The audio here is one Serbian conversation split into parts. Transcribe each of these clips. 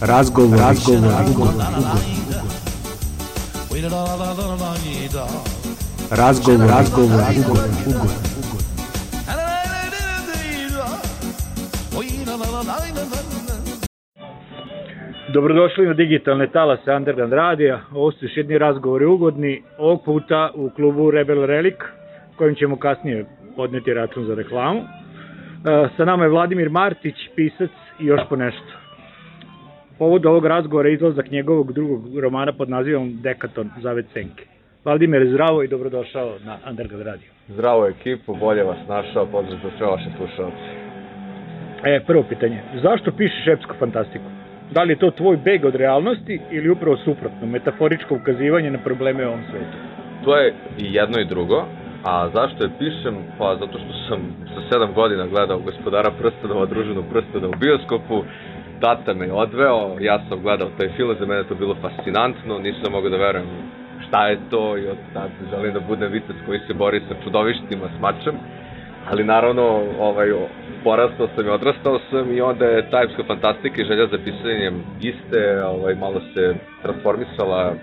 Razgovor, razgovor, ugovor, Razgovor, razgovor, ugovor, ugovor. Dobrodošli na digitalne talase Underground radija. Ovo su još jedni razgovori ugodni. Ovog puta u klubu Rebel Relic, kojim ćemo kasnije podneti račun za reklamu. E, Sa nama je Vladimir Martić, pisac i još po nešto. Povod ovog razgovora je izlazak njegovog drugog romana pod nazivom Dekaton, Zavet Senke. Vladimir, zdravo i dobrodošao na Underground radio. Zdravo ekipu, bolje vas našao, pozdrav za sve vaše slušalce. E, prvo pitanje, zašto pišeš epsku fantastiku? Da li je to tvoj beg od realnosti ili upravo suprotno, metaforičko ukazivanje na probleme u ovom svetu? To je i jedno i drugo, a zašto je pišem? Pa zato što sam sa sedam godina gledao gospodara prstenova, družinu prstena u bioskopu, tata me je odveo, ja sam gledao taj film, za mene to bilo fascinantno, nisam mogao da verujem šta je to i od tada želim da budem vitec koji se bori sa čudovištima, s mačem. Ali naravno, ovaj, porastao sam i odrastao sam i onda je ta epska fantastika i želja za pisanjem iste, ovaj, malo se transformisala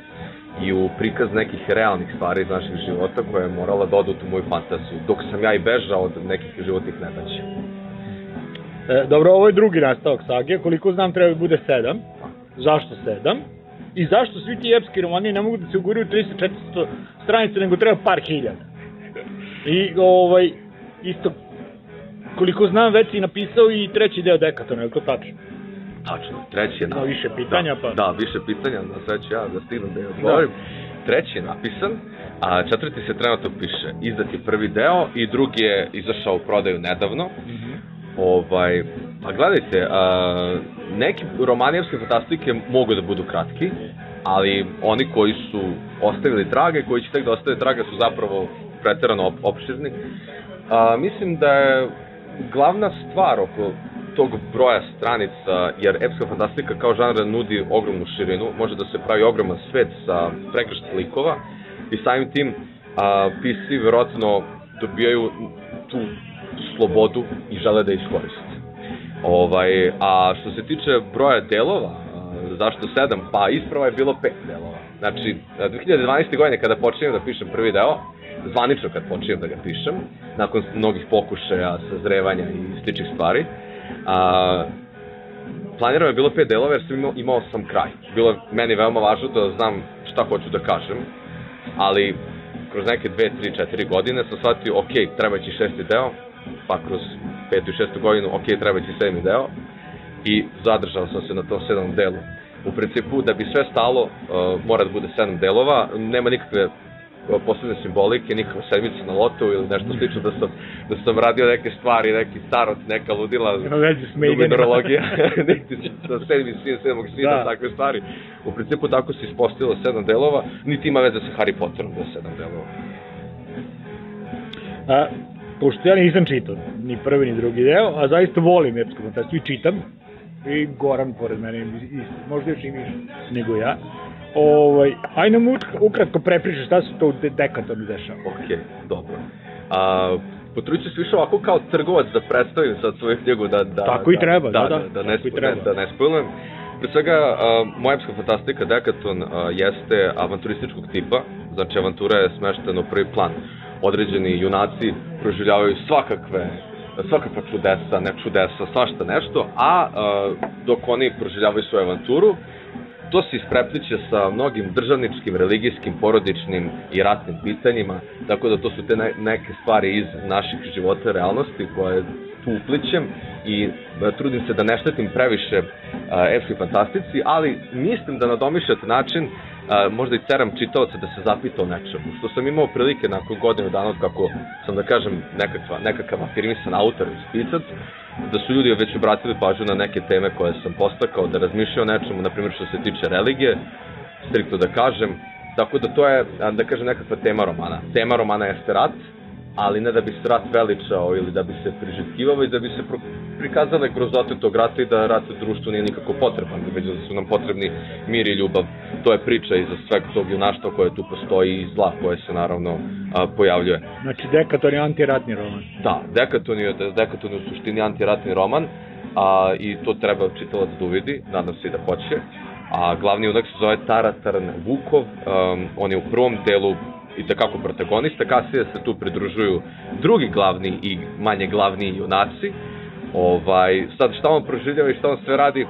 i u prikaz nekih realnih stvari iz naših života koja je morala da odu u moju fantaziju, dok sam ja i bežao od nekih životnih nedaća. E, dobro, ovo je drugi nastavak sage, koliko znam treba da bude sedam. Zašto sedam? I zašto svi ti epski romani ne mogu da se uguraju 300-400 stranica, nego treba par hiljada? I ovaj, isto, koliko znam, već si napisao i treći deo Dekatona, je li to tačno? Tačno, treći je Ima više pitanja, da, pa- Da, više pitanja, na sve ću ja da stignem da je odgovorim. Treći je napisan, a četvrti se trenutno piše. Izdat je prvi deo i drugi je izašao u prodaju nedavno. Ovaj, pa gledajte, a, neki romani epske fantastike mogu da budu kratki, ali oni koji su ostavili trage, koji će tek da ostave trage su zapravo preterano op opširni. A, mislim da je glavna stvar oko tog broja stranica, jer epska fantastika kao žanra nudi ogromnu širinu, može da se pravi ogroman svet sa prekršt likova i samim tim a, pisci verovatno dobijaju tu slobodu i žele da iskoriste. Ovaj, a što se tiče broja delova, zašto sedam? Pa isprava je bilo pet delova. Znači, 2012. godine kada počinjem da pišem prvi deo, zvanično kad počinjem da ga pišem, nakon mnogih pokušaja, sazrevanja i sličnih stvari, a, planirano je bilo pet delova jer sam imao, imao sam kraj. Bilo je meni veoma važno da znam šta hoću da kažem, ali kroz neke dve, tri, četiri godine sam shvatio, ok, treba će šesti deo, pa kroz petu i šestu godinu, ok, treba će sedmi deo, i zadržao sam se na tom sedam delu. U principu, da bi sve stalo, uh, mora da bude sedam delova, nema nikakve posebne simbolike, nikakva sedmica na lotu ili nešto slično, da sam, da sam radio neke stvari, neki starot, neka ludila, numerologija, niti sa sedmi sin, sedmog sina, Da. takve stvari. U principu tako se ispostavilo sedam delova, niti ima veze sa Harry Potterom da je sedam delova. A, pošto ja nisam čitao ni prvi ni drugi deo, a zaista volim epsku fantastiku i čitam, i Goran pored mene, i, možda još i više nego ja, ovaj, aj nam ukratko prepričaš šta se to u de Dekatonu dešava. Ok, dobro. A, potrudit ću se više ovako kao trgovac da predstavim sad svoju knjigu, da, da, Tako i treba, da, da, da, da, ne, i spo- treba. ne, da ne spojlujem. Pre svega, moja epska fantastika Dekaton a, jeste avanturističkog tipa, znači avantura je smeštena u prvi plan. Određeni junaci proživljavaju svakakve svakakva čudesa, ne čudesa, svašta nešto, a, a dok oni proživljavaju svoju avanturu, to se isprepliče sa mnogim državničkim, religijskim, porodičnim i ratnim pitanjima, tako da to su te ne, neke stvari iz naših života realnosti koje tu uplićem i e, trudim se da ne štetim previše a, epskoj fantastici, ali mislim da na domišljat način a, možda i ceram čitaoca da se zapita o nečemu, što sam imao prilike nakon godinu dana od kako sam da kažem nekakva, nekakav afirmisan autor i pisac, da su ljudi već obratili pažnju na neke teme koje sam postakao, da razmišljaju o nečemu, na primjer što se tiče religije, striktno da kažem, tako da to je, da kažem, nekakva tema romana. Tema romana jeste rat, ali ne da bi se rat veličao ili da bi se prižetkivao, već da bi se prikazale grozote tog rata i da rat društvu nije nikako potreban, već da su nam potrebni mir i ljubav. To je priča iza sveg tog junaštva koje tu postoji i zla koje se naravno a, pojavljuje. Znači, Dekaton je antiratni roman. Da, Dekaton je, Dekaton je u suštini antiratni roman, a, i to treba čitalac da uvidi, nadam se i da hoće. A glavni junak se zove Taratarn Vukov, um, on je u prvom delu i takako protagonista, kasnije se tu pridružuju drugi glavni i manje glavni junaci. Ovaj, sad šta on proživljava i šta on sve radi,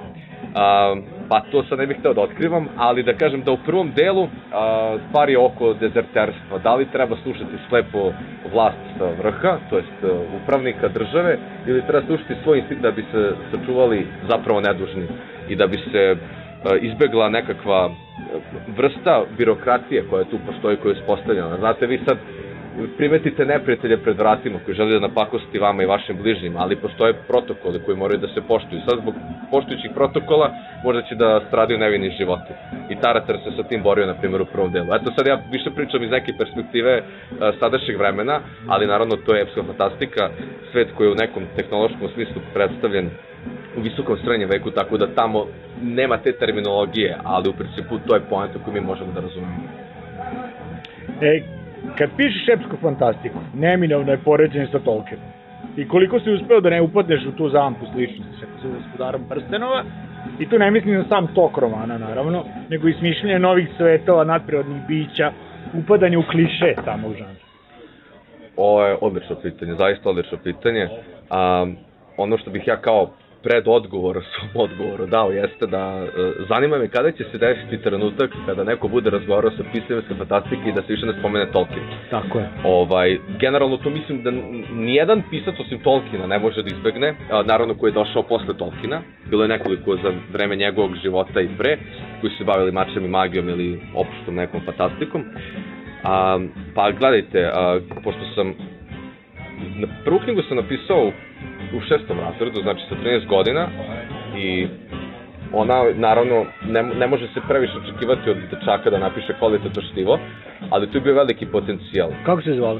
a, pa to sad ne bih hteo da otkrivam, ali da kažem da u prvom delu a, stvar je oko dezerterstva. Da li treba slušati slepo vlast sa vrha, to jest upravnika države, ili treba slušati svoj instinkt da bi se sačuvali zapravo nedužni i da bi se izbegla nekakva vrsta birokratije koja tu postoji, koja je uspostavljena. Znate, vi sad primetite neprijatelje pred vratima koji žele da napakosti vama i vašim bližnjima, ali postoje protokole koji moraju da se poštuju. Sad zbog poštujućih protokola možda će da stradaju nevini životi. I Taratar se sa tim borio, na primjer, u prvom delu. Eto, sad ja više pričam iz neke perspektive a, sadašnjeg vremena, ali naravno to je epska fantastika, svet koji je u nekom tehnološkom smislu predstavljen u visokom srednjem veku, tako da tamo nema te terminologije, ali u principu to je poenta koju mi možemo da razumemo. E, kad pišeš epsku fantastiku, neminovno je poređenje sa Tolkienom. I koliko si uspeo da ne upadneš u tu zamku sličnosti sa gospodarom prstenova, i tu ne mislim na sam tok romana, naravno, nego i smišljanje novih svetova, nadprirodnih bića, upadanje u kliše samog žanra. Ovo je odlično pitanje, zaista odlično pitanje. Um, ono što bih ja kao pred odgovor svom odgovoru dao jeste da e, zanima me kada će se desiti trenutak kada neko bude razgovarao sa pisaviske fantastike i da se više ne spomene Tolkien. Tako je. Ovaj, generalno to mislim da nijedan pisac osim Tolkiena ne može da izbegne, naravno koji je došao posle Tolkiena, bilo je nekoliko za vreme njegovog života i pre, koji su se bavili mačem i magijom ili opuštom nekom fantastikom. A, pa gledajte, a, pošto sam na prvu knjigu sam napisao u šestom razredu, znači sa 13 godina i ona naravno ne, ne može se previše očekivati od dečaka da napiše kvalitetno štivo, ali tu je bio veliki potencijal. Kako se zvala?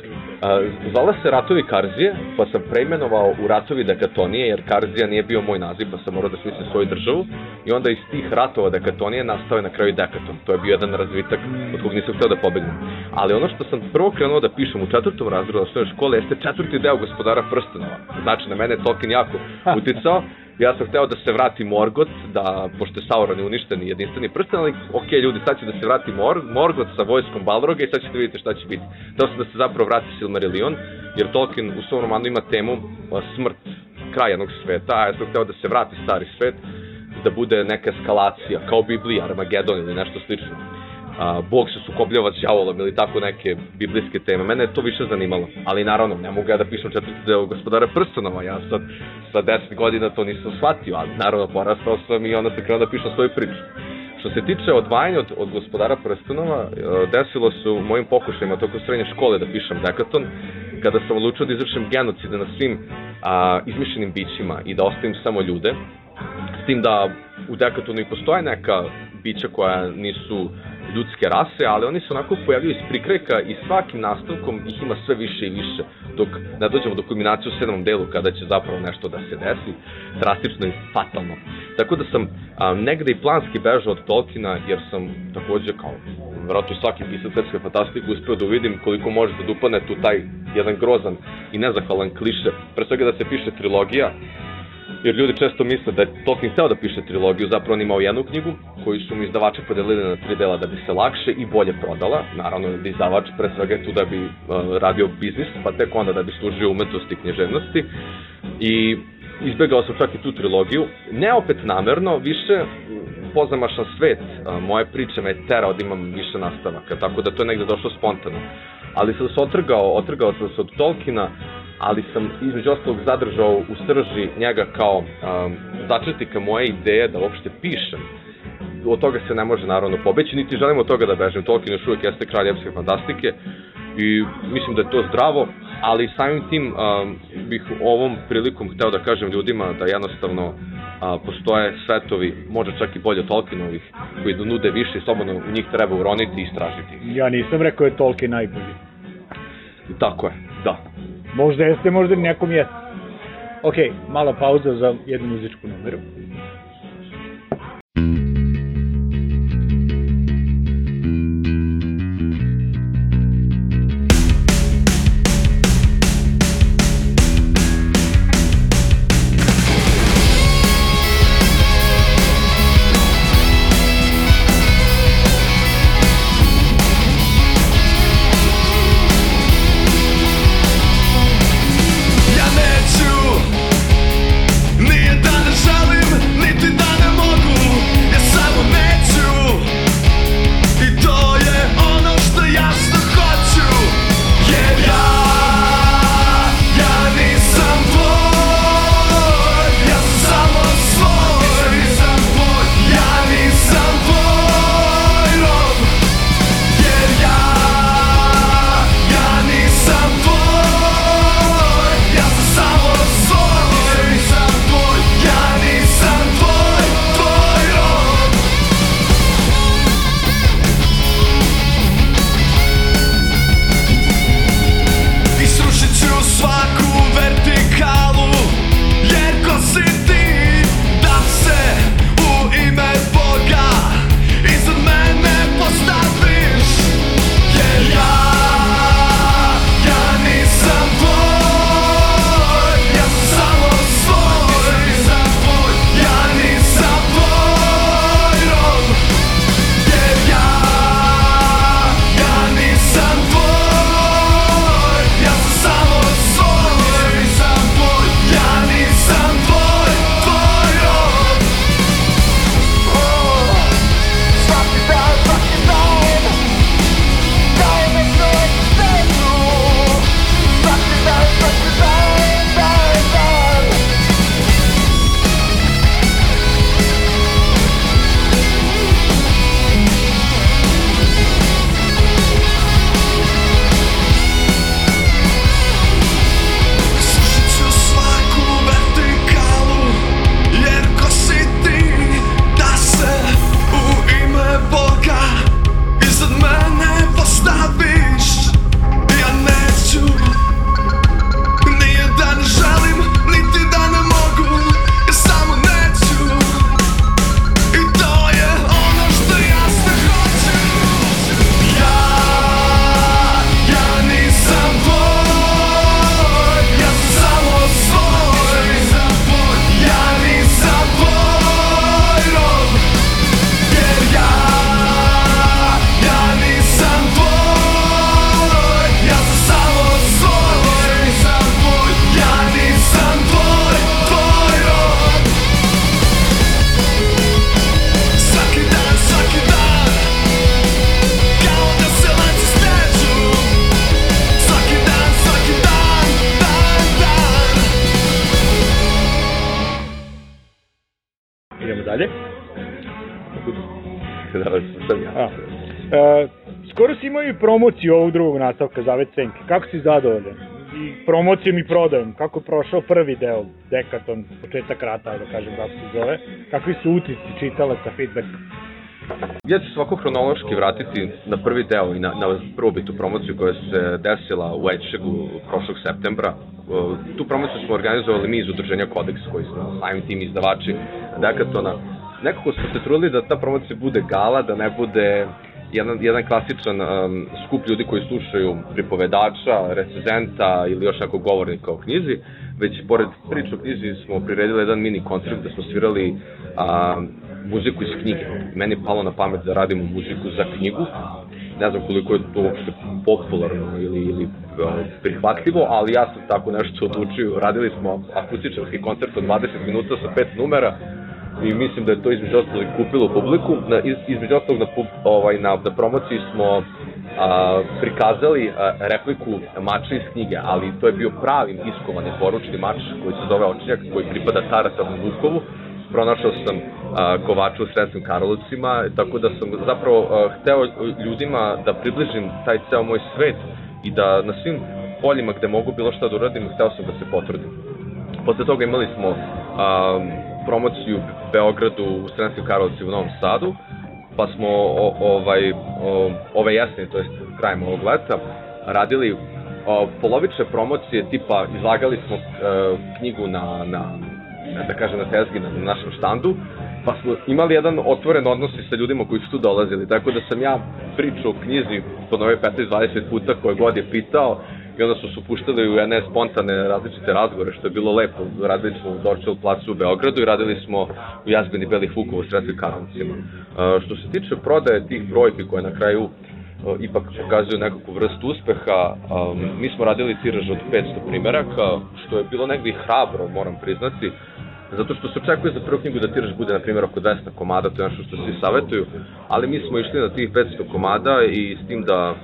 Zvala se Ratovi Karzije, pa sam preimenovao u Ratovi Dekatonije, jer Karzija nije bio moj naziv, pa sam morao da smislim svoju državu. I onda iz tih ratova Dekatonije nastao je na kraju Dekaton. To je bio jedan razvitak od kog nisam hteo da pobegnem. Ali ono što sam prvo krenuo da pišem u četvrtom razredu osnovne škole jeste četvrti deo gospodara prstenova. Znači, na mene je Tolkien jako uticao ja sam hteo da se vrati Morgoth, da, pošto je Sauron je uništen i jedinstveni prsten, ali ok, ljudi, sad će da se vrati Mor, Morgoth sa vojskom Balroga i sad ćete vidjeti šta će biti. Hteo sam da se zapravo vrati Silmarillion, jer Tolkien u svom romanu ima temu a, smrt, kraj jednog sveta, a ja sam hteo da se vrati stari svet, da bude neka eskalacija, kao Biblija, Armagedon ili nešto slično a, Bog se sukobljava s djavolom ili tako neke biblijske teme. Mene je to više zanimalo. Ali naravno, ne mogu ja da pišem četvrti deo gospodara prstenova. Ja sad sa 10 godina to nisam shvatio, ali naravno porastao sam i onda sam krenuo da pišem svoju priču. Što se tiče odvajanja od, od gospodara prstenova, e, desilo se u mojim pokušajima toko srednje škole da pišem dekaton, kada sam odlučio da izvršim genocide na svim a, izmišljenim bićima i da ostavim samo ljude, s tim da u dekatonu i postoje neka bića koja nisu ljudske rase, ali oni se onako pojavljaju iz prikreka i svakim nastavkom ih ima sve više i više, dok ne dođemo do kulminacije u sedmom delu kada će zapravo nešto da se desi, drastično i fatalno. Tako da sam a, negde i planski bežao od Tolkiena, jer sam takođe kao verovatno svaki pisac fantastike uspeo da uvidim koliko može da dupane tu taj jedan grozan i nezahvalan kliše. Pre svega da se piše trilogija, jer ljudi često misle da je Tolkien hteo da piše trilogiju, zapravo on imao jednu knjigu koju su mu izdavači podelili na tri dela da bi se lakše i bolje prodala. Naravno da izdavač pre svega je tu da bi uh, radio biznis, pa tek onda da bi služio umetnosti i književnosti. I izbegao sam čak i tu trilogiju. Ne opet namerno, više pozamašan svet uh, moje priče me je terao da imam više nastavaka, tako da to je negde došlo spontano. Ali sam se otrgao, otrgao sam se od Tolkiena, ali sam između ostalog zadržao u srži njega kao um, začetnika moje ideje da uopšte pišem. Od toga se ne može naravno pobeći, niti želim od toga da bežem. Tolkien još uvijek jeste kralj epske fantastike i mislim da je to zdravo, ali samim tim um, bih ovom prilikom hteo da kažem ljudima da jednostavno a, postoje svetovi, možda čak i bolje od Tolkienovih, koji da nude više i slobodno u njih treba uroniti i istražiti. Ja nisam rekao je Tolkien najbolji. Tako je, da. Možda jeste, možda nekom jeste. Ok, mala pauza za jednu muzičku numeru. Promociju ovog drugog nastavka Zavet Senke. Kako si zadovoljan? I promocijom i prodajom. Kako je prošao prvi deo, Dekaton, početak rata, da kažem kako se zove. Kakvi su utisci čitalaca, feedback? Ja ću svako hronološki vratiti na prvi deo i na, na prvobitu promociju koja se desila u Edšegu prošlog septembra. Tu promociju smo organizovali mi iz udruženja Kodeks koji smo samim tim izdavači Dekatona. Nekako smo se trudili da ta promocija bude gala, da ne bude jedan, jedan klasičan um, skup ljudi koji slušaju pripovedača, recenzenta ili još ako govornika o knjizi, već pored priče o knjizi smo priredili jedan mini koncert gde smo svirali um, muziku iz knjige. Meni je palo na pamet da radimo muziku za knjigu, ne znam koliko je to uopšte popularno ili, ili uh, prihvatljivo, ali ja sam tako nešto odlučio. Radili smo akustičarski koncert od 20 minuta sa pet numera, i mislim da je to između ostalog kupilo publiku. Na, iz, između ostalog na, pub, ovaj, na, na promociji smo a, prikazali a, repliku mača iz knjige, ali to je bio pravi iskovani poručni mač koji se zove Očinjak, koji pripada Taratavu Vukovu. Pronašao sam a, kovača u Sremskim Karlovcima, tako da sam zapravo a, hteo ljudima da približim taj ceo moj svet i da na svim poljima gde mogu bilo šta da uradim, hteo sam da se potrudim. Posle toga imali smo a, promociju u Beogradu, u Sremskim Karlovci u Novom Sadu, pa smo o, ovaj, o, ove jesne, to jest krajem ovog leta, radili o, polovične promocije, tipa izlagali smo e, knjigu na, na, da kažem, na tezgi, na, na našem štandu, pa smo imali jedan otvoren odnos sa ljudima koji su tu dolazili, tako da sam ja pričao o knjizi ponovio 15-20 puta koje god je pitao i onda su se puštali u jedne spontane različite razgovore, što je bilo lepo. Radili smo u Dorčel placu u Beogradu i radili smo u Jazbeni Belih Vukova u Sredskoj Karlovcima. Uh, što se tiče prodaje tih brojki koje na kraju uh, ipak pokazuju nekakvu vrstu uspeha, um, mi smo radili tiraž od 500 primeraka, što je bilo negdje hrabro, moram priznati, zato što se očekuje za prvu knjigu da tiraž bude, na primjer, oko 200 komada, to je nešto što svi savjetuju, ali mi smo išli na tih 500 komada i s tim da e,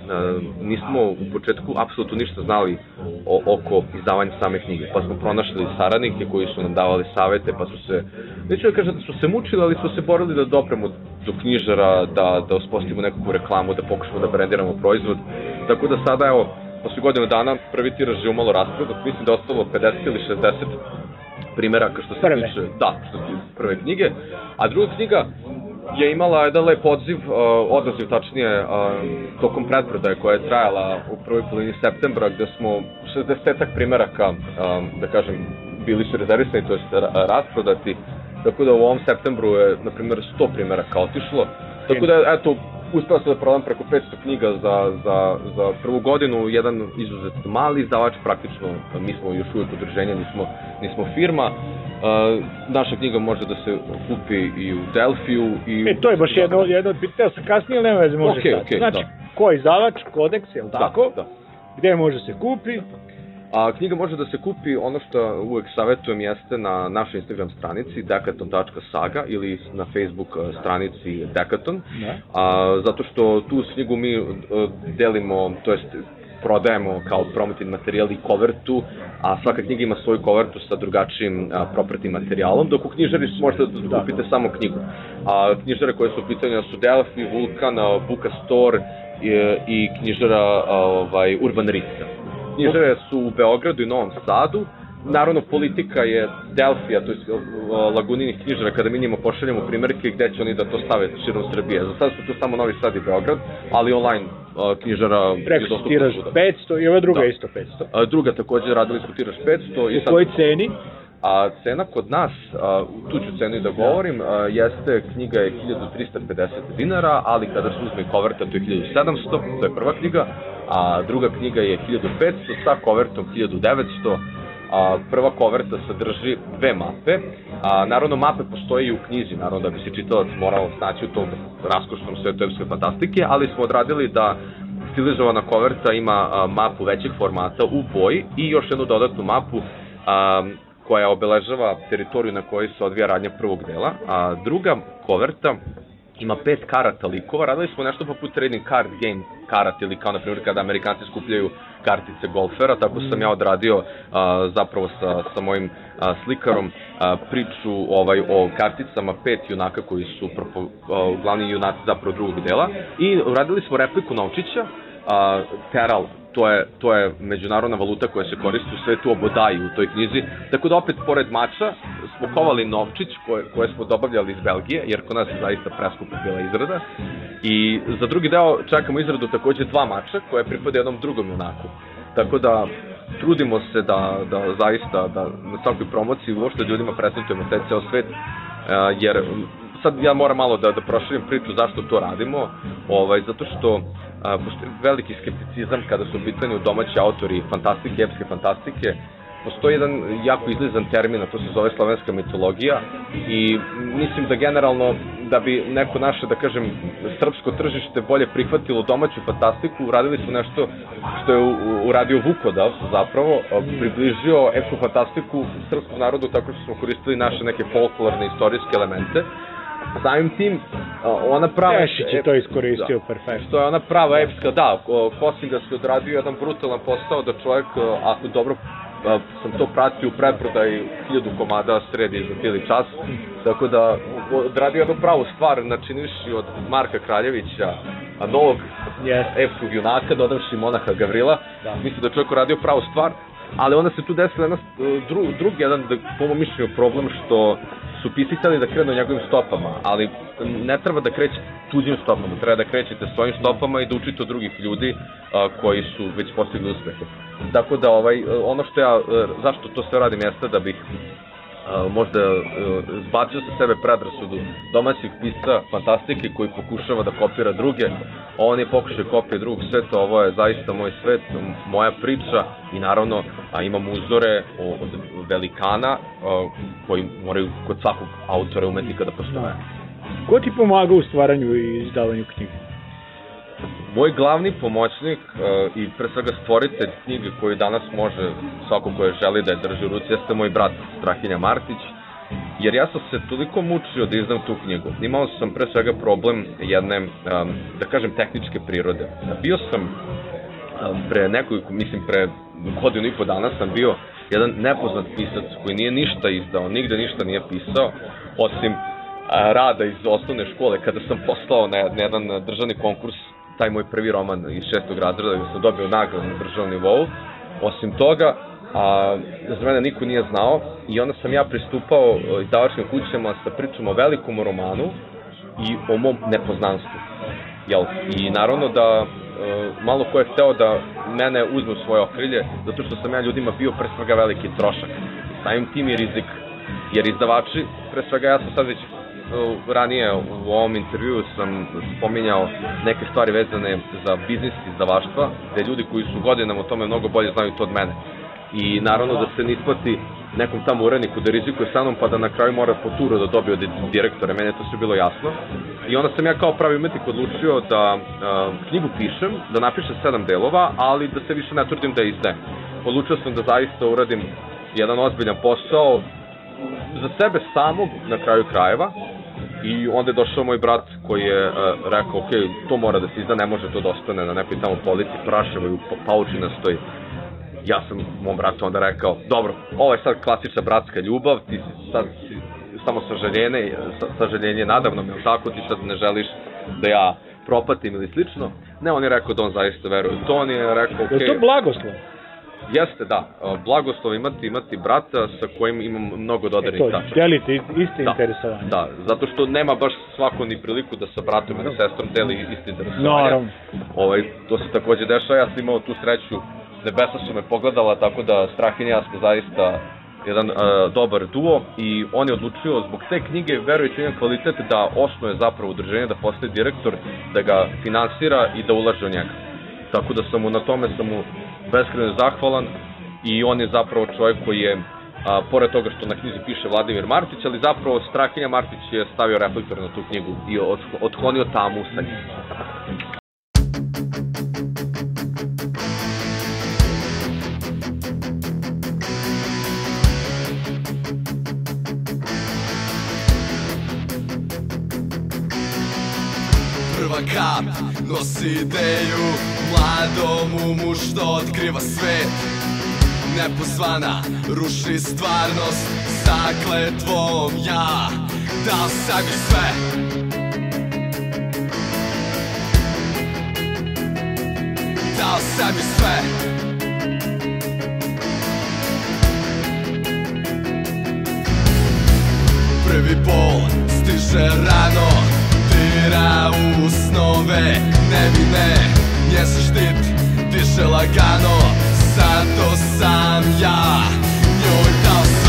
nismo u početku apsolutno ništa znali o, oko izdavanja same knjige, pa smo pronašli saradnike koji su nam davali savete, pa su se, neću da kažem da su se mučili, ali su se borili da dopremo do knjižara, da, da uspostavimo nekakvu reklamu, da pokušamo da brendiramo proizvod, tako da sada, evo, posle godinu dana prvi tiraž je umalo raspredat, mislim da je ostalo 50 ili 60 primeraka što se Prve. tiče, da, što se tiče prve knjige, a druga knjiga je imala jedan lep odziv, uh, odaziv tačnije, uh, tokom predprodaje koja je trajala u prvoj polovini septembra, gde smo 60 primeraka, um, da kažem, bili su rezervisani, to je rasprodati, tako da u ovom septembru je, na primjer, 100 primeraka otišlo, tako da, eto, uspeo sam da prodam preko 500 knjiga za, za, za prvu godinu, jedan izuzetno mali izdavač, praktično mi smo još uvijek udruženje, nismo, nismo firma. Uh, naša knjiga može da se kupi i u Delfiju i... E, to je baš jedno, jedno od pitanja, sam kasnije, nema veze, može Okej, sad. okej, znači, da. ko je izdavač, kodeks, je li Da, tako? da. Gde može se kupi? A knjiga može da se kupi, ono što uvek savjetujem jeste na našoj Instagram stranici dekaton.saga ili na Facebook eh, stranici Dekaton. Da. A, zato što tu knjigu mi eh, delimo, to jest prodajemo kao promotivni materijal i kovertu, a svaka knjiga ima svoju kovertu sa drugačijim a, propratnim materijalom, dok u knjižari možete da kupite samo knjigu. A knjižare koje su u pitanju su Delphi, Vulkan, Buka Store i, i knjižara ovaj, Urban Ritza. Knjižare su u Beogradu i Novom Sadu, Naravno, politika je Delfija, to je Laguninih knjižara, kada mi njima pošaljamo primjerke gde će oni da to stave širom Srbije. Za sad su to samo Novi Sad i Beograd, ali online knjižara je Rekao si dostupna tiraž svuda. 500 i ova druga Da. isto 500. A, druga takođe radili smo tiraž 500 i U sad... kojoj ceni? A cena kod nas, a, tu ću cenu i da govorim, a, jeste knjiga je 1350 dinara, ali kada se uzme koverta to je 1700, to je prva knjiga, a druga knjiga je 1500 sa kovertom 1900, a, prva koverta sadrži dve mape, a naravno mape postoje i u knjizi, naravno da bi se čitalac morao snaći u tom raskošnom svetu fantastike, ali smo odradili da stilizovana koverta ima a, mapu većeg formata u boji i još jednu dodatnu mapu a, koja obeležava teritoriju na kojoj se odvija radnja prvog dela, a druga koverta ima pet karata likova, radili smo nešto poput trading card game karat ili kao na primjer kada Amerikanci skupljaju kartice golfera, tako sam ja odradio a, zapravo sa, sa mojim a, slikarom a, priču ovaj o karticama pet junaka koji su propo, a, glavni junaci zapravo drugog dela. I uradili smo repliku Novčića, a, Teral, to je, to je međunarodna valuta koja se koristi u svetu obodaju u toj knjizi. Tako da opet, pored mača, smo kovali novčić koje, koje smo dobavljali iz Belgije, jer kod nas je zaista preskupa bila izrada. I za drugi deo čekamo izradu takođe dva mača koje pripade jednom drugom junaku. Tako da trudimo se da, da zaista da na svakoj promociji uopšte ljudima prezentujemo taj ceo svet, jer sad ja moram malo da, da proširim priču zašto to radimo, ovaj, zato što a, postoji veliki skepticizam kada su u pitanju domaći autori fantastike, epske fantastike, postoji jedan jako izlizan termin, a to se zove slovenska mitologija i mislim da generalno da bi neko naše, da kažem, srpsko tržište bolje prihvatilo domaću fantastiku, uradili su nešto što je uradio Vukodav zapravo, približio epsku fantastiku srpskom narodu tako što smo koristili naše neke folklorne istorijske elemente samim tim, ona prava... Tešić je to iskoristio da, perfektno. Što je ona prava epska, da, Kosinga se odradio jedan brutalan posao da čovjek, ako dobro sam to pratio u predprodaji hiljadu komada sredi za bili čas, tako da odradio jednu pravu stvar, načinivši od Marka Kraljevića, a novog yes. epskog junaka, dodavši monaha Gavrila, da. mislim da čovjek uradio pravu stvar, ali onda se tu desila jedna, dru, drugi jedan, da, po mišljenju, problem što su pisali da krenu njegovim stopama, ali ne treba da kreće tuđim stopama, treba da krećete svojim stopama i da učite od drugih ljudi a, koji su već postigli uspehe. Tako da ovaj, ono što ja, zašto to sve radim jeste da bih možda zbacio sa sebe predrasudu domaćih pisa fantastike koji pokušava da kopira druge. On je pokušaj kopije drugog sveta, ovo je zaista moj svet, moja priča i naravno a, imam uzore od velikana koji moraju kod svakog autora umetnika da postoje. Ko ti pomaga u stvaranju i izdavanju knjige? Moj glavni pomoćnik uh, i pre svega stvoritelj knjige koju danas može svako ko je želi da je drži u ruci jeste moj brat Strahinja Martić, jer ja sam se toliko mučio da izdam tu knjigu. Imao sam pre svega problem jedne, um, da kažem, tehničke prirode. Bio sam um, pre nekoliko, mislim pre godinu i po dana sam bio jedan nepoznat pisac koji nije ništa izdao, nigde ništa nije pisao, osim rada iz osnovne škole, kada sam poslao na, na jedan državni konkurs taj moj prvi roman iz šestog razreda gde sam dobio nagradu na državnom nivou. Osim toga, a, za mene niko nije znao i onda sam ja pristupao e, izdavačkim kućama sa pričom o velikom romanu i o mom nepoznanstvu. Jel? I naravno da e, malo ko je hteo da mene uzme u svoje okrilje, zato što sam ja ljudima bio pre svega veliki trošak. Samim tim je rizik, jer izdavači, pre svega ja sam sad već ranije u ovom intervju sam spominjao neke stvari vezane za biznis izdavaštva, gde ljudi koji su godinama o tome mnogo bolje znaju to od mene. I naravno da se ne nekom tamo uredniku da rizikuje sa mnom pa da na kraju mora po turu da dobije od direktora, meni je to sve bilo jasno. I onda sam ja kao pravi umetnik odlučio da uh, knjigu pišem, da napišem sedam delova, ali da se više ne trudim da izdajem. Odlučio sam da zaista uradim jedan ozbiljan posao za sebe samog na kraju krajeva I onda je došao moj brat koji je uh, rekao, ok, to mora da se izda, ne može to da ostane na nekoj tamo polici, praševo i pa, paučina stoji. Ja sam mom bratu onda rekao, dobro, ovo je sad klasična bratska ljubav, ti si sad si, samo sažaljenje, sa, sažaljenje nadavno mi, tako ti sad ne želiš da ja propatim ili slično. Ne, on je rekao da on zaista veruje. To on je rekao, ok. Je to blagoslov? Jeste, da. Blagoslov imati, imati brata sa kojim imam mnogo dodirnih e tačaka. Delite isti da, interesovanje. Da, zato što nema baš svako ni priliku da sa bratom ili sestrom deli isti interesovanje. Naravno. Ovaj, to se takođe dešava, ja sam imao tu sreću, nebesa su me pogledala, tako da Strahin i ja smo zaista jedan uh, dobar duo i on je odlučio zbog te knjige, verujte imam kvalitet da osnuje zapravo udruženje, da postane direktor, da ga finansira i da ulaže u njega. Tako da sam mu na tome sam mu beskreno zahvalan i on je zapravo čovjek koji je a, pored toga što na knjizi piše Vladimir Martić, ali zapravo Strahinja Martić je stavio reflektor na tu knjigu i otklonio tamu sa njim. Prva kap nosi ideju Mladom umu što da otkriva svet. Nepozvana ruši stvarnost Sakle kletvom ja da sebi sve. Dao sebi sve. Prvi bol stiže rano tera u snove Nevine, se štit, diše lagano Zato sam ja. Njoj dao sam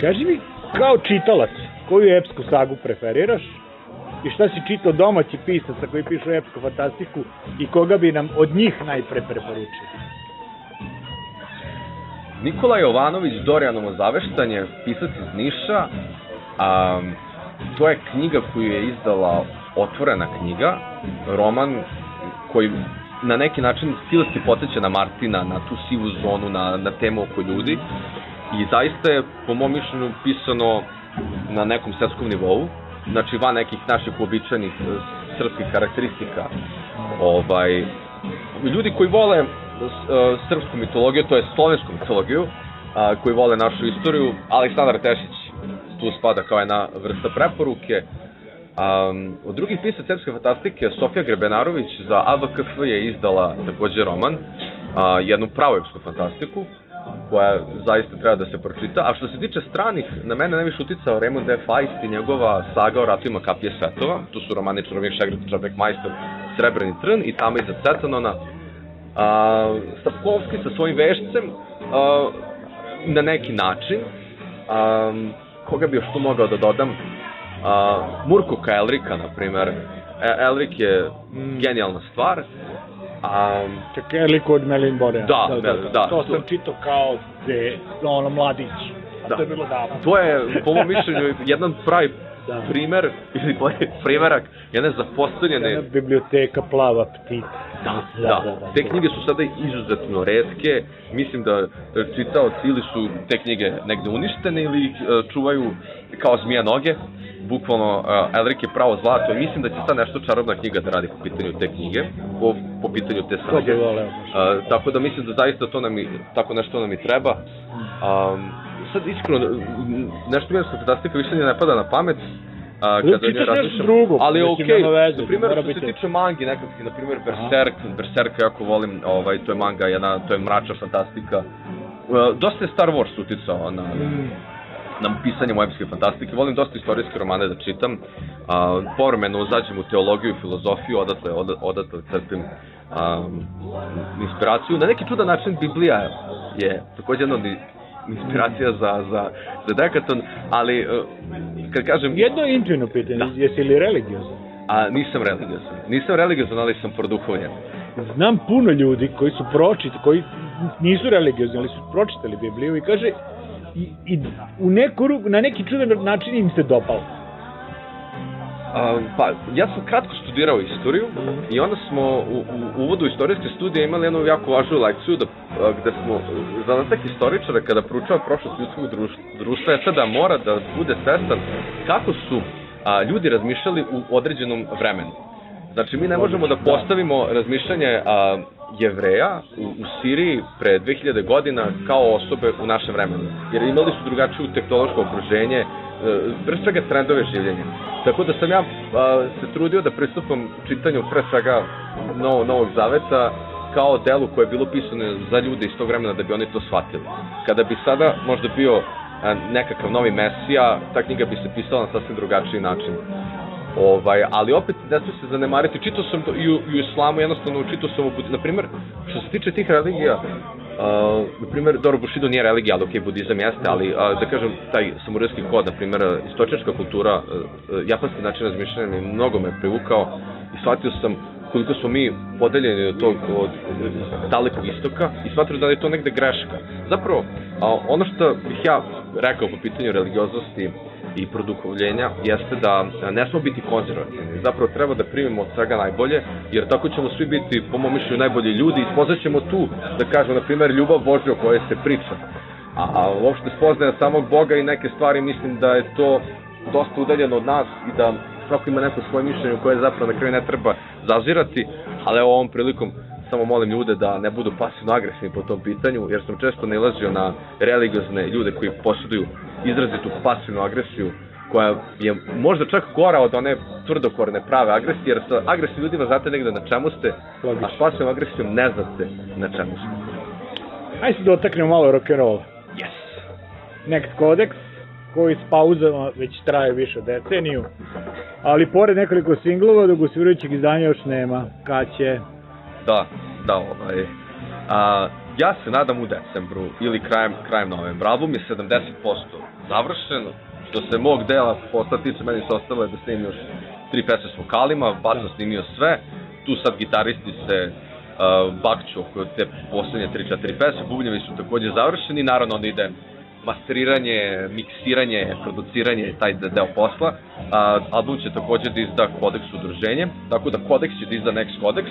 Kaži mi, kao čitalac, koju epsku sagu preferiraš? I šta si čitao domaći pisaca koji pišu epsku fantastiku i koga bi nam od njih najpre preporučio? Nikola Jovanović, Dorijanovo zaveštanje, pisac iz Niša. A, to je knjiga koju je izdala otvorena knjiga, roman koji na neki način stilski poteće na Martina, na tu sivu zonu, na, na temu oko ljudi i zaista je po mom mišljenju pisano na nekom svetskom nivou, znači van nekih naših uobičajenih e, srpskih karakteristika. Ovaj, ljudi koji vole e, srpsku mitologiju, to je slovensku mitologiju, a, koji vole našu istoriju, Aleksandar Tešić tu spada kao jedna vrsta preporuke. Um, od drugih pisa srpske fantastike, Sofija Grebenarović za AVKF je izdala takođe roman, a, jednu pravu epsku fantastiku, koja zaista treba da se pročita. A što se tiče stranih, na mene najviše uticao Raymond F. Feist i njegova saga o ratovima kapije svetova. Tu su romani Čarobnik Šegret, Čarobnik Majstor, Srebrni trn i tamo iza Cetanona. A, Sapkovski sa svojim vešcem a, na neki način. A, koga bi još tu mogao da dodam? A, Murkuka Elrika, na primer. E, Elrik je genijalna stvar. A, Čak Erliko od Melin Borea. Da, da, da. To Tu- sam čitao kao de, ono, mladić. A Da. to je bilo davno. to je, po mom mišljenju, jedan pravi Da. primer, ili bolje, primerak jedne zapostavljene... Jedna biblioteka plava ptica. Da, da, Te knjige su sada izuzetno redke. Mislim da da čitaoci ili su te knjige negde uništene ili e, čuvaju kao zmija noge. Bukvalno, uh, Elric je pravo zlato i mislim da će sad nešto čarobna knjiga da radi po pitanju te knjige, po, po pitanju te sage. Uh, tako da mislim da zaista to nam i, tako nešto nam i treba. Um, sad iskreno, nešto mi fantastika više ne pada na pamet. A, kada nešto razmišljam. drugo, ali okej, na primjer, što se tiče mangi nekakvih, na primjer Berserk, Berserk jako volim, ovaj, to je manga, jedna, to je mračna fantastika. Uh, dosta je Star Wars uticao na, Mm. Na pisanje epske fantastike. Volim dosta istorijske romane da čitam. A, povremeno zađem u teologiju i filozofiju, odatle, od, odatle crpim um, inspiraciju. Na neki čudan način Biblija je takođe jedna od inspiracija za, za, za Dekaton, ali uh, kad kažem, Jedno je intimno pitanje, Da. jesi li religiozan? a nisam religiozan. Nisam religiozan, ali sam produhovljen. Znam puno ljudi koji su pročit, koji nisu religiozni, ali su pročitali Bibliju i kaže i, i u neku, na neki čudan način im se dopalo. A, pa, ja sam kratko studirao istoriju i onda smo u, u uvodu istorijske studije imali jednu jako važnu lekciju da, a, gde smo, zadatak istoričara kada proučava prošlost ljudskog društva, je da mora da bude svestan kako su a, ljudi razmišljali u određenom vremenu. Znači, mi ne možemo da postavimo razmišljanje a, jevreja u, u Siriji pre 2000 godina kao osobe u našem vremenu. Jer imali su drugačiju tehnološko okruženje, pre svega trendove življenja. Tako da sam ja a, se trudio da pristupam čitanju pre svega Novo, Novog Zaveta kao delu koje je bilo pisano za ljude iz tog vremena da bi oni to shvatili. Kada bi sada možda bio nekakav novi mesija, ta knjiga bi se pisala na sasvim drugačiji način. Ovaj, ali opet ne se zanemariti, čitao sam to i u, i u islamu, jednostavno čitao sam, u budi- na primer, što se tiče tih religija, uh, na primer, dobro, Bushido nije religija, ali okej, budizam jeste, ali, uh, da kažem, taj samurajski kod, na primer, istočnička kultura, uh, japanski način razmišljanja mi mnogo me privukao i shvatio sam koliko smo mi podeljeni od tog od, dalekog istoka i smatram da je to negde greška. Zapravo, ono što bih ja rekao po pitanju religioznosti i produhovljenja jeste da ne smo biti konzervativni. Zapravo treba da primimo od svega najbolje, jer tako ćemo svi biti, po mom mišljenju, najbolji ljudi i spoznaćemo tu, da kažemo, na primjer, ljubav Božja o kojoj se priča. A, a uopšte spoznaja samog Boga i neke stvari, mislim da je to dosta udaljeno od nas i da svako ima neko svoje mišljenje koje zapravo na kraju ne treba zazirati, ali ovom prilikom samo molim ljude da ne budu pasivno agresivni po tom pitanju, jer sam često nailazio na religiozne ljude koji posjeduju izrazitu pasivnu agresiju, koja je možda čak gora od one tvrdokorne prave agresije, jer sa agresivnim ljudima znate negde na čemu ste, a s pasivnom agresijom ne znate na čemu ste. Ajde se dotaknemo malo rock'n'rolla. Yes! Next Codex, koji s pauzama već traje više deceniju, ali pored nekoliko singlova, dok osvirajućeg izdanja još nema. Kad će? Da, da, ovaj. A, ja se nadam u decembru ili krajem, krajem novembra. Album je 70% završen. Što se mog dela posla tiče, meni se ostalo je da snimim još tri pesme s vokalima, bas sam snimio sve. Tu sad gitaristi se uh, bakću oko te poslednje 3-4 pesme, bubnjevi su takođe završeni, naravno onda ide masteriranje, miksiranje, produciranje, taj deo posla. A, album će takođe da izda kodeks udruženje, tako da kodeks će da izda next kodeks,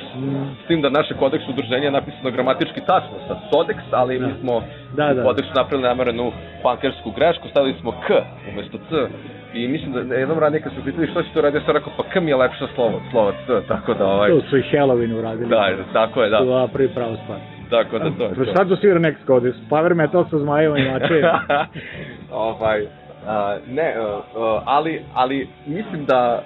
s tim da naše kodeks udruženja je napisano gramatički tačno sa sodeks, ali mi smo Da, u da. kodeksu napravili namerenu pankersku grešku, stavili smo k umesto c i mislim da jednom ranije kad su pitali što će to raditi, ja sam rekao pa k mi je lepše slovo, slovo c, tako da ovaj... To su i Halloween uradili. Da, tako je, da. To je prvi pravu stvar. Tako da to je to. Šta to svira Next Codex? Power metal sa zmajeva i mače. ovaj, a, ne, a, a, ali, ali mislim da,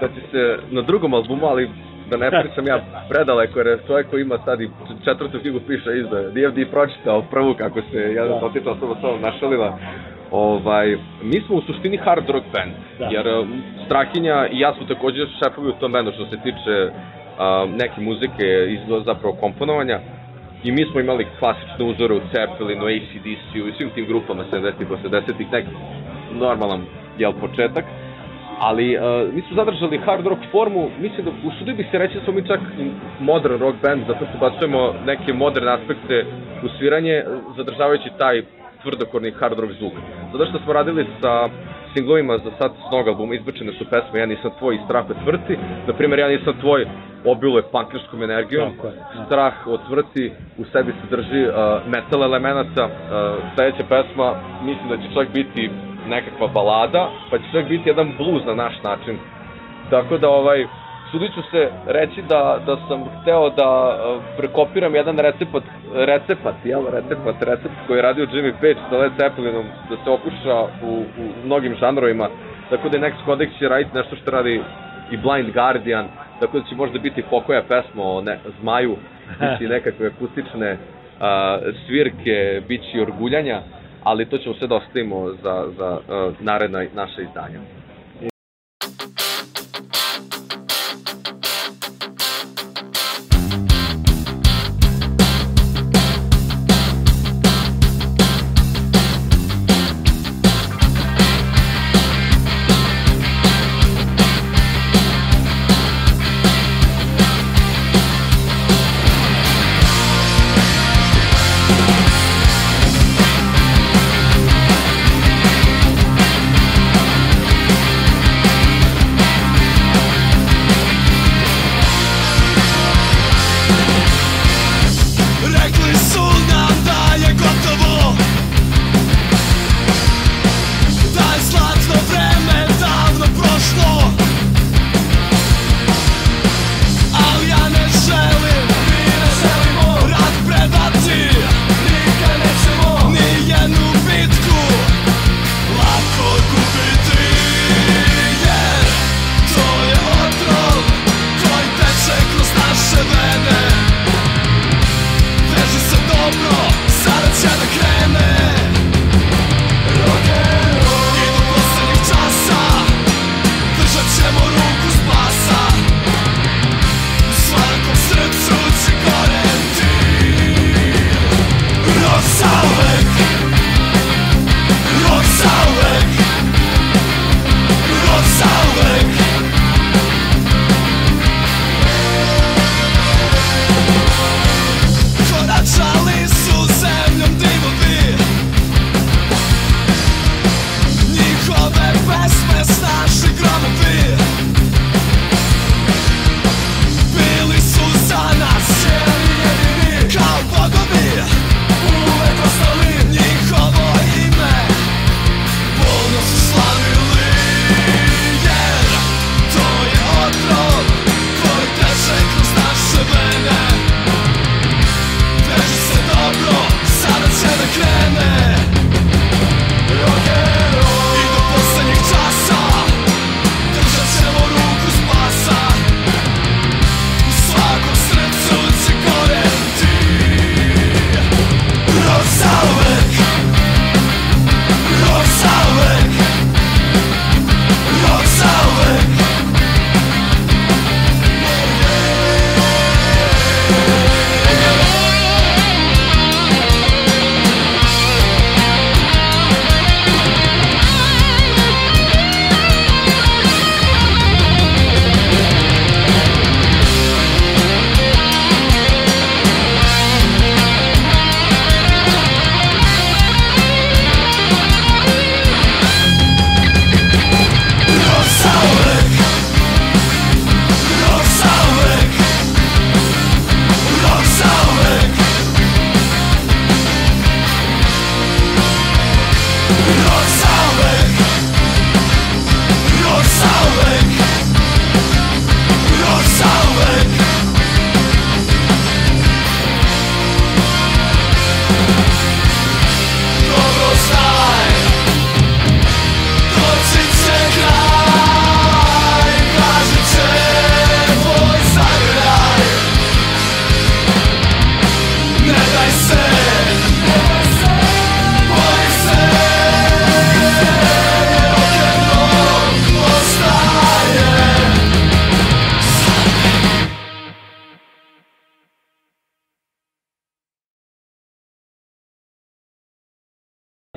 da će se na drugom albumu, ali da ne pričam ja predaleko, jer je čovjek koji ima sad i četvrtu knjigu piše izda, DFD pročitao prvu kako se jedan Da. dotična osoba sa ovom našalila. Ovaj, mi smo u suštini hard rock band, Da. jer a, Strahinja i ja su takođe šefovi u tom bandu što se tiče a, neke muzike i zapravo komponovanja. I mi smo imali klasične uzore u Zeppelinu, ACDC-u i svim tim grupama 70-ih, 80-ih, nek normalan, jel, početak. Ali uh, mi smo zadržali hard rock formu, mislim da usudio bi se reći da smo mi čak modern rock band, zato što bacujemo neke moderne aspekte u sviranje, zadržavajući taj tvrdokorni hard rock zvuk. Zato što smo radili sa singlovima za sad s novog albuma, izbačene su pesme Ja nisam tvoj i Strah od tvrti, na primjer Ja nisam tvoj obilo je punkerskom energijom, Tako je, da. strah od tvrti u sebi sadrži uh, metal elemenata. Uh, sledeća pesma mislim da će čak biti nekakva balada, pa će čak biti jedan bluz na naš način. Tako da ovaj sudit ću se reći da, da sam hteo da uh, prekopiram jedan recept, recept, jel, recept, recept koji je radio Jimmy Page sa Led Zeppelinom, da se okuša u, u mnogim žanrovima, tako da je Next Codex će raditi nešto što radi i Blind Guardian, tako da će možda biti pokoja pesma o ne, zmaju, biti nekakve akustične a, svirke, bit će i orguljanja, ali to ćemo sve da ostavimo za, za a, naredna naša izdanja.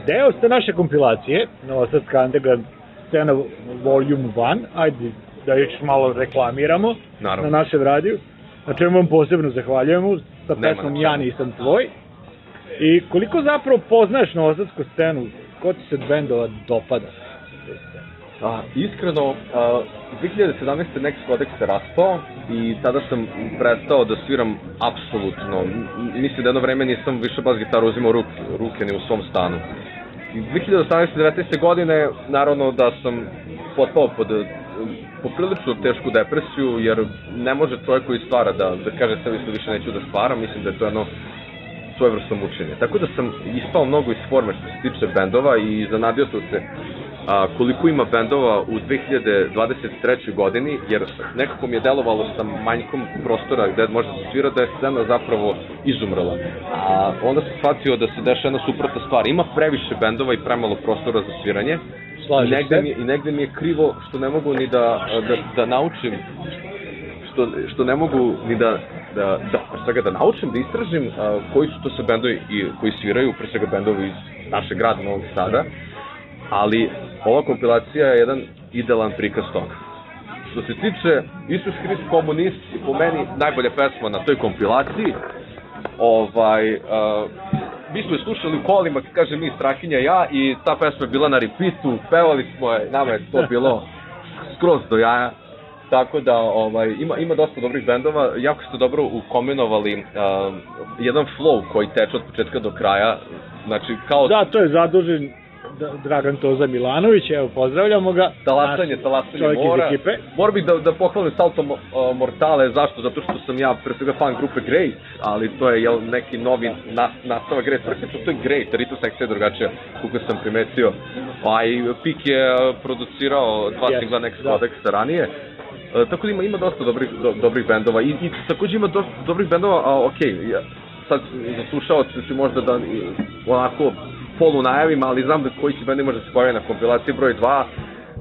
Deo ste naše kompilacije, Novosadska underground scena volume 1, ajde da još malo reklamiramo Naravno. na našem radiju, na čemu vam posebno zahvaljujemo sa pesmom Ja nisam tvoj. I koliko zapravo poznaješ Novosadsku scenu, ko ti se od bendova dopada? A, iskreno, a, 2017. Next Codex se raspao i tada sam prestao da sviram apsolutno. Mislim da jedno vreme nisam više bas gitaru uzimao u ruke, ruke ni u svom stanu. I 2018. 19. godine, naravno da sam potpao pod poprilično tešku depresiju, jer ne može čovjek koji stvara da, da kaže sebi što više neću da stvaram, mislim da je to jedno svojevrsno mučenje. Tako da sam ispao mnogo iz forme što se tiče bendova i zanadio sam se a, koliko ima bendova u 2023. godini, jer nekako mi je delovalo sa manjkom prostora gde može se svira da je scena zapravo izumrla. A onda sam shvatio da se deša jedna suprotna stvar. Ima previše bendova i premalo prostora za sviranje. Slažem negde, se. mi, I negde mi je krivo što ne mogu ni da, da, da naučim što, što ne mogu ni da, da, da, pre svega da naučim, da istražim a, koji su to sve bendovi i, koji sviraju, pre svega bendovi iz našeg grada Novog Sada, ali ova kompilacija je jedan idealan prikaz toga. Što se tiče Isus Hrist komunist, po meni najbolja pesma na toj kompilaciji, ovaj, uh, mi smo je slušali u kolima, kaže mi Strahinja ja, i ta pesma je bila na repeatu, pevali smo je, nama je to bilo skroz do jaja. Tako da ovaj ima ima dosta dobrih bendova, jako ste dobro ukombinovali uh, jedan flow koji teče od početka do kraja. Znači kao Da, to je zadužen Dragan Toza Milanović, evo pozdravljamo ga. talasanje, talasanje mora. iz ekipe. Moram bih da, da pohvalim Salto Mo- Mortale, zašto? Zato što sam ja pre svega fan grupe Great, ali to je jel, neki novi nas, nastavak Great. Praktično to je Great, ritmo sekcija je drugačija, kako sam primetio. A i Pik je producirao dva Yes, singla Next da. Ranije. E, tako da ima, ima dosta dobrih, do, dobrih bendova i, i takođe ima dosta dobrih bendova, a okej, ja, sad za slušaoce ću možda da onako polu najavim, ali znam da koji će bend može da se pojavi na kompilaciji broj 2,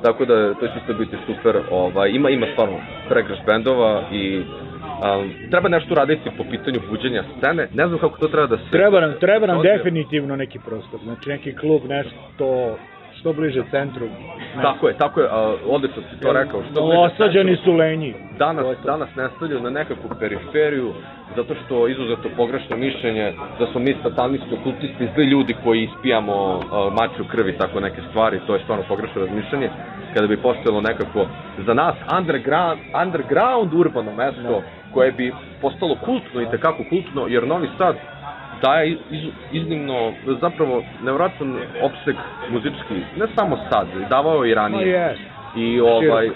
tako da to će isto biti super. Ovaj, ima, ima stvarno pregraš bendova i um, treba nešto raditi po pitanju buđenja scene. Ne znam kako to treba da se... Treba nam, treba nam definitivno neki prostor, znači neki klub, nešto što bliže centru. Ne. Tako je, tako je, a, odlično si to rekao. Što bliže Osađeni su lenji. danas, danas ne stavljaju na nekakvu periferiju, zato što izuzetno pogrešno mišljenje da smo mi satanisti, okultisti, zli ljudi koji ispijamo maču krvi, tako neke stvari, to je stvarno pogrešno razmišljanje, kada bi postojalo nekako za nas underground, underground urbano mesto koje bi postalo kultno i tekako kultno, jer Novi Sad daje iz, iznimno, zapravo, nevjerojatan opseg muzički, ne samo sad, davao je i ranije. jes. I ovaj,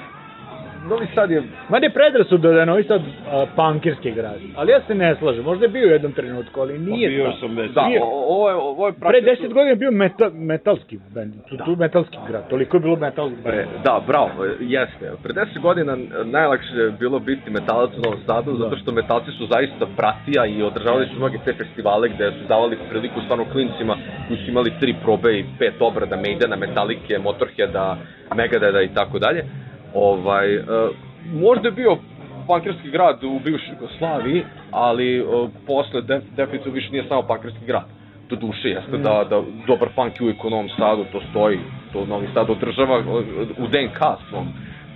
Novi Sad je Mada je predrasud da je Novi Sad a, punkirski grad, ali ja se ne slažem, možda je bio u jednom trenutku, ali nije bio tako. sam već. Da, Bio. o- ovo je, ovo je Pre praktično... 10 godina je bio meta, metalski band, tu, tu metalski grad, toliko je bilo metalski Pre, band. da, bravo, jeste. Pre 10 godina najlakše je bilo biti metalac u Novom Sadu, zato što metalci su zaista pratija i održavali su mnoge te festivale gde su davali priliku stvarno klincima koji su imali tri probe i pet obrada Maidena, Metalike, Motorheada, Megadeda i tako dalje. Ovaj, e, možda je bio pankerski grad u bivšoj Jugoslaviji, ali e, posle def, definitivno više nije samo pankerski grad. Do duše jeste da, da dobar punk je uvijek u Novom Sadu, to stoji, to Novi Sad održava e, u DNK svom,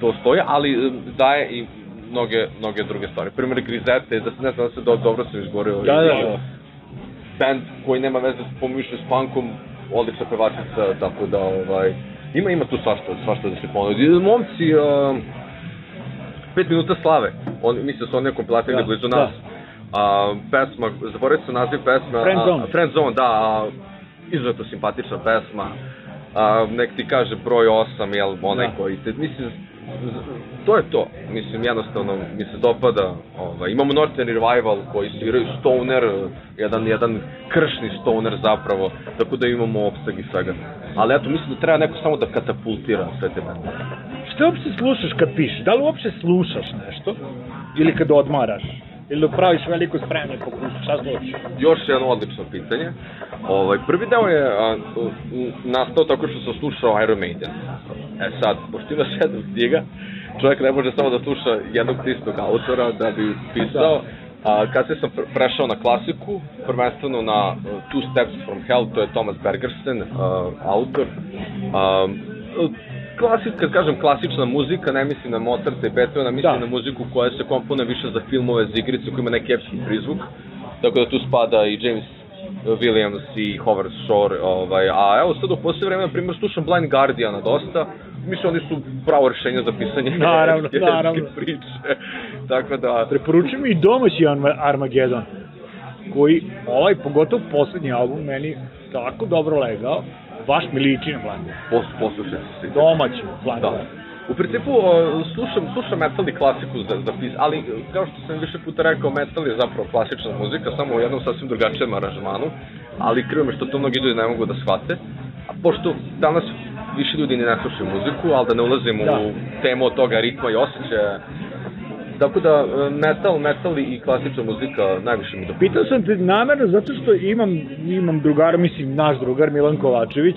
to stoji, ali daje i mnoge, mnoge druge stvari. Primjer Grizete, da se ne znam da se do, dobro sam izgovorio. Da, da, da. Band koji nema veze po više s punkom, odlična pevačica, tako da ovaj, ima ima tu svašta, svašta da se ponudi. Momci, uh, 5 minuta slave, on, mislim da su oni kompilaciji Da, da, blizu da. nas. A, pesma, zaboravio sam naziv pesme. Friend Zone. A, Friend Zone, da, a, izuzetno simpatična pesma. A, nek ti kaže broj 8, jel, onaj Da. koji te, mislim, to je to. Mislim, jednostavno mi se dopada. Ovaj, imamo Northern Revival koji sviraju stoner, jedan, jedan kršni stoner zapravo, tako da imamo opseg i svega. Ali eto, mislim da treba neko samo da katapultira sve te bende. Šta uopšte slušaš kad pišeš? Da li uopšte slušaš nešto? Ili kad odmaraš? Ili dok praviš veliku spremnu pokušu? Šta slušaš? Još jedno odlično pitanje. Ovaj, prvi deo je a, nastao tako što sam slušao Iron Maiden. E sad, pošto ima sedam knjiga, čovjek ne može samo da sluša jednog te istog autora da bi pisao. A, kasnije sam pre- prešao na klasiku, prvenstveno na uh, Two Steps from Hell, to je Thomas Bergersen, uh, autor. Um, klasik, kad kažem klasična muzika, ne mislim na Mozarta i Beethovena, mislim Da. na muziku koja se komponuje više za filmove, za igrice, koja ima neki epski prizvuk. Tako da tu spada i James Williams i Howard Shore, ovaj, a evo sad u posljednje vreme, na primjer, slušam Blind Guardiana dosta, mislim oni su pravo rešenje za pisanje Naravno, naravno. priče, tako da... Preporučujem i domaći Arma- Armagedon, koji, ovaj, pogotovo poslednji album, meni tako dobro legao, baš mi liči na Blanku. Pos, poslušajte se. Domaći Blanku. Da. U principu, slušam, slušam metal i klasiku za, za pis, ali kao što sam više puta rekao, metal je zapravo klasična muzika, samo u jednom sasvim drugačijem aranžmanu, ali krivo me što to mnogi ljudi ne mogu da shvate. A pošto danas više ljudi ne slušaju muziku, ali da ne ulazim Da. u temu od toga ritma i osjećaja, Tako da e, metal, metal i klasična muzika najviše mi dopada. Pitao sam te namerno zato što imam, imam drugara, mislim naš drugar Milan Kovačević,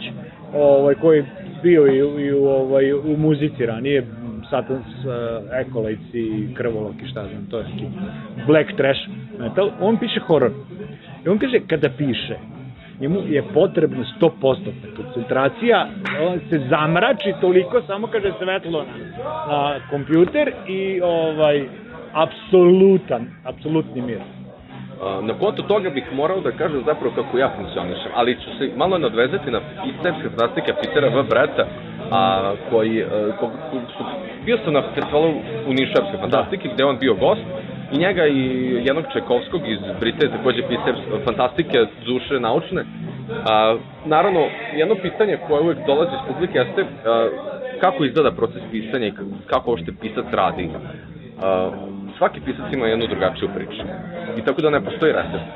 ovaj, koji je bio i, i u, ovaj, u muzici ranije, Satans uh, Ecolates i Krvolok i šta znam, to je neki black trash metal, on piše horror. I on kaže, kada piše, njemu je potrebno 100% koncentracija, on se zamrači toliko, samo kaže svetlo na, na kompjuter i ovaj, apsolutan, apsolutni mir. Na konto toga bih morao da kažem zapravo kako ja funkcionišem, ali ću se malo nadvezati na srpske fantastike Petera V. Breta, a, koji, a, ko, ko, su, bio sam na festivalu u Nišu srpske fantastike, gde on bio gost, i njega i jednog Čekovskog iz Brite, takođe pisac fantastike, duše naučne. A, naravno, jedno pitanje koje uvek dolazi iz publike jeste a, kako izgleda proces pisanja i kako uopšte pisac radi. A, svaki pisac ima jednu drugačiju priču. I tako da ne postoji recept.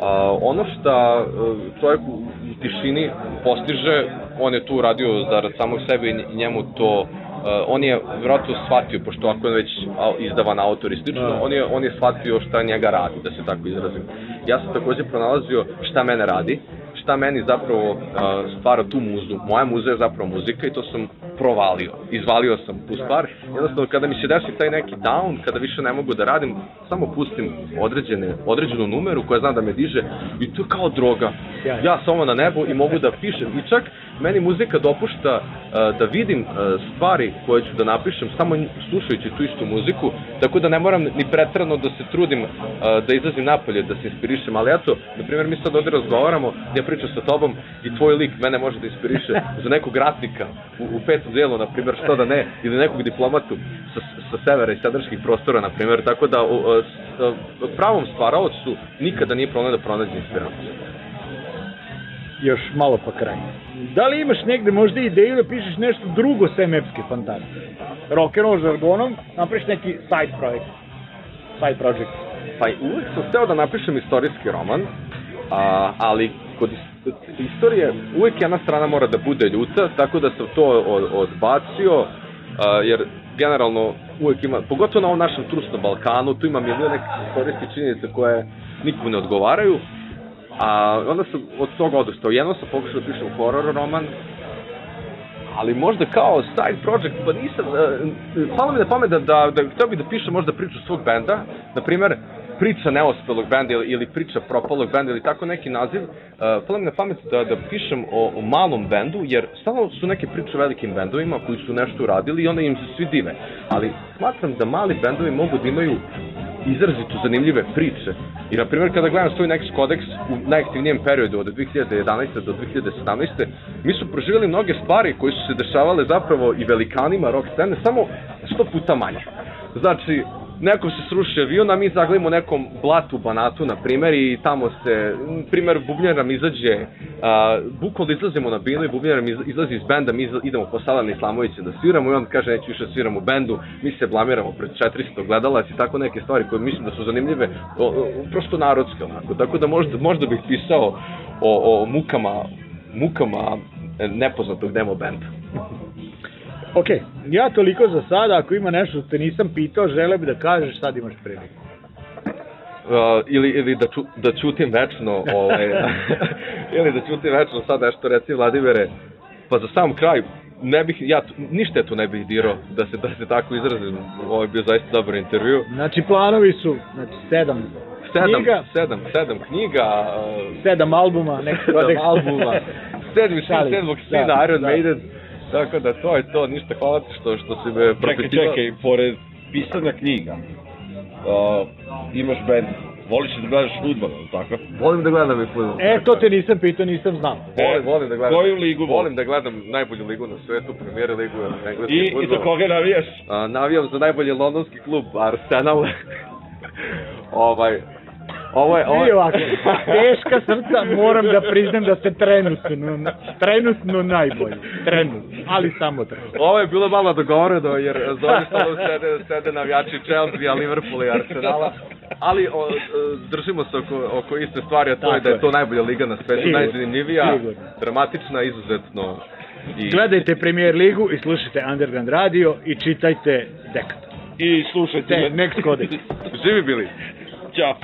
A, ono što čovjek u tišini postiže, on je tu radio zarad samog sebe i nj- njemu to on je vjerojatno shvatio, pošto ako je već izdavan autor i slično, Da. on je, on je shvatio šta njega radi, da se tako izrazim. Ja sam takođe pronalazio šta mene radi, šta meni zapravo stvara tu muzu. Moja muza je zapravo muzika i to sam provalio. Izvalio sam tu stvar. Jednostavno, kada mi se desi taj neki down, kada više ne mogu da radim, samo pustim određene, određenu numeru koja znam da me diže i to je kao droga. Ja samo na nebu i mogu da pišem. I čak meni muzika dopušta a, da vidim a, stvari koje ću da napišem samo slušajući tu istu muziku, tako da ne moram ni pretrano da se trudim a, da izlazim napolje, da se inspirišem, ali eto, na primjer mi sad ovde razgovaramo, ja pričam sa tobom i tvoj lik mene može da inspiriše za nekog ratnika u, u petom delu, na primjer, što da ne, ili nekog diplomatu sa, sa severa i sedarskih prostora, na primjer, tako da u, a, pravom stvaraocu nikada nije problem da pronađe inspiraciju. još malo pa kraj. Da li imaš negde možda ideju da pišeš nešto drugo sem epske fantastike? Rock and roll žargonom, napraviš neki side projekt. Side project. Pa uvek sam hteo da napišem istorijski roman, a, ali kod is- istorije uvek jedna strana mora da bude ljuta, tako da sam to od, odbacio, jer generalno uvek ima, pogotovo na ovom našem trusnom Balkanu, tu ima milion nekih istorijskih činjenica koje nikom ne odgovaraju, a onda sam od toga odustao. Jedno sam pokušao da pišem horror roman, ali možda kao side project, pa nisam, uh, palo mi na pamet da, da, da htio bih da pišem možda priču svog benda, na primer, priča neuspelog benda ili, ili priča propalog benda ili tako neki naziv, uh, palo mi na pamet da, da pišem o, o malom bendu, jer stalno su neke priče o velikim bendovima koji su nešto uradili i onda im se svi dive. Ali smatram da mali bendovi mogu da imaju izrazito zanimljive priče. I, na primjer, kada gledam svoj Next Codex u najaktivnijem periodu od 2011. do 2017. mi su proživjeli mnoge stvari koje su se dešavale zapravo i velikanima rock scene, samo sto puta manje. Znači, nekom se sruši avion, a mi zaglavimo u nekom blatu, banatu, na primjer, i tamo se, m, primjer, bubnjar nam izađe, a, bukvalno izlazimo na bilu i bubnjar nam iz- izlazi iz benda, mi idemo po Salana Islamovića da sviramo i on kaže neću više da sviram u bendu, mi se blamiramo pred 400 gledalaca i tako neke stvari koje mislim da su zanimljive, o, o, prosto narodske onako, tako da možda, možda bih pisao o, o mukama, mukama nepoznatog demo benda. Ok, ja toliko za sada, ako ima nešto što te nisam pitao, želeo bi da kažeš, sad imaš priliku. Uh, ili, ili da, ču, da čutim večno, ovaj, ili da čutim večno sad nešto reci Vladimire, pa za sam kraj, ne bih, ja ništa tu ne bih dirao, da se, da se tako izrazim, ovo je bio zaista dobar intervju. Znači, planovi su, znači, sedam, sedam, knjiga, sedam, sedam knjiga, uh, sedam albuma, neki sedam albuma, sedmi sin sedmog Da, sina, Iron da. Maiden, tako da to je to, ništa hvala ti što, što si me Čekaj, propitivao. čekaj, pored pisanja knjiga, uh, imaš bend, voliš da gledaš futbol, tako? Volim da gledam i fudbal. E, to te nisam pitao, nisam znao. Volim, volim da gledam. Koju ligu voliš? Volim da gledam najbolju ligu na svetu, premijer ligu, engleski I, fudbal. I za koga navijaš? A, navijam za najbolji londonski klub Arsenal. ovaj, ovo je, ovo ovako, teška srca, moram da priznam da ste trenutno, trenutno najbolji. Trenutno, ali samo trenutno. ovo je bilo malo dogovoreno, jer za ovim stolom sede, sede navijači Chelsea, Liverpoola i Arsenala. Ali o, držimo se oko, oko iste stvari, a to je da je to najbolja liga na svetu, najzanimljivija, dramatična, izuzetno. I, Gledajte Premier ligu i slušajte Underground radio i čitajte Dekat. I slušajte next codex. Živi bili! Ćao.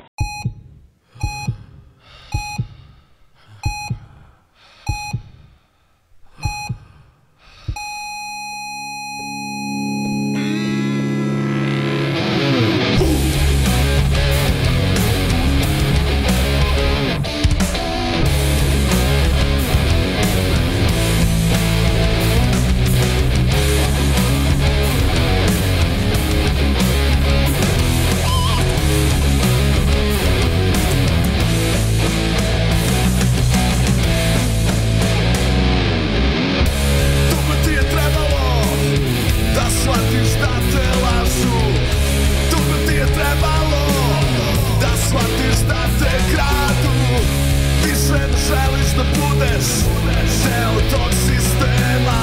Da budeš deo tog sistema.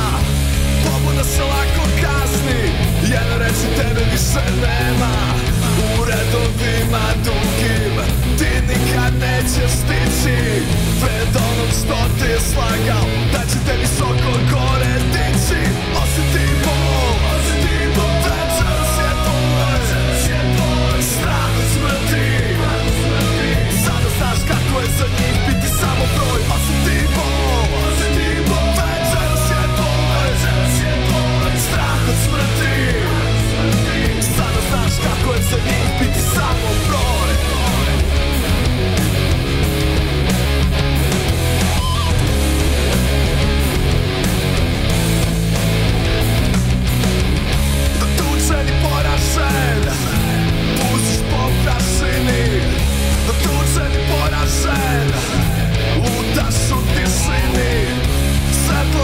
Pobuda se lako kasni, jedne reči tebe više nema. U redovima dugim ti nikad nećeš stići. Pred onom što ti je slagao da će te visoko gore dići. Osjeti bol, osjeti bol Večeras je tvoj, strah od smrti. Sada znaš kako je za njih biti samo broj Osjeti bol, osjeti bol Večeras je tvoj, strah od smrti Sada znaš kako je za njih biti samo broj Tučen i poražen Pustiš po prašini Tučen i poražen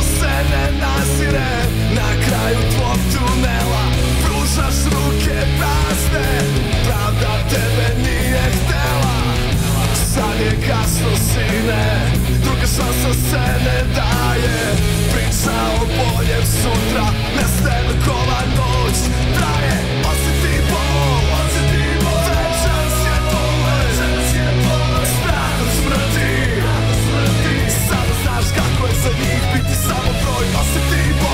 Svetlo se ne nazire Na kraju tvog tunela. Pružaš ruke prazne Pravda tebe nije htela. Sad je kasno sine Druga šansa se ne daje. Priča o boljem sutra Nestaje kova noć Traje za njih biti samo broj Osjeti bol Večeras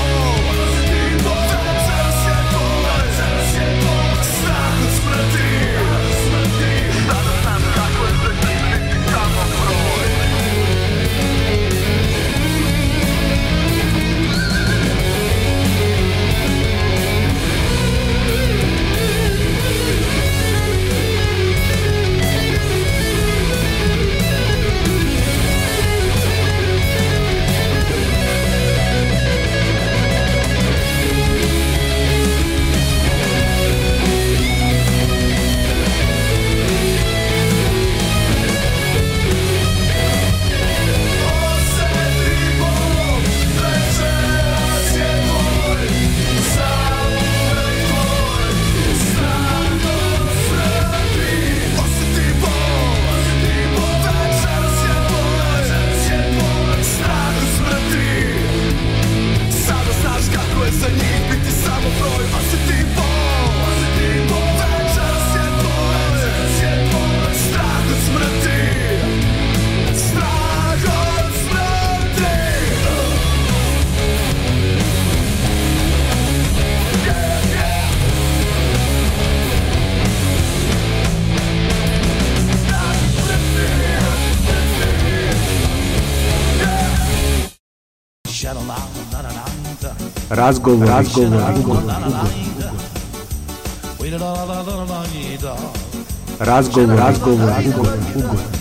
Razgovor, razgovor, ugo, ugo, Razgovor, razgovor, ugovor, ugovor.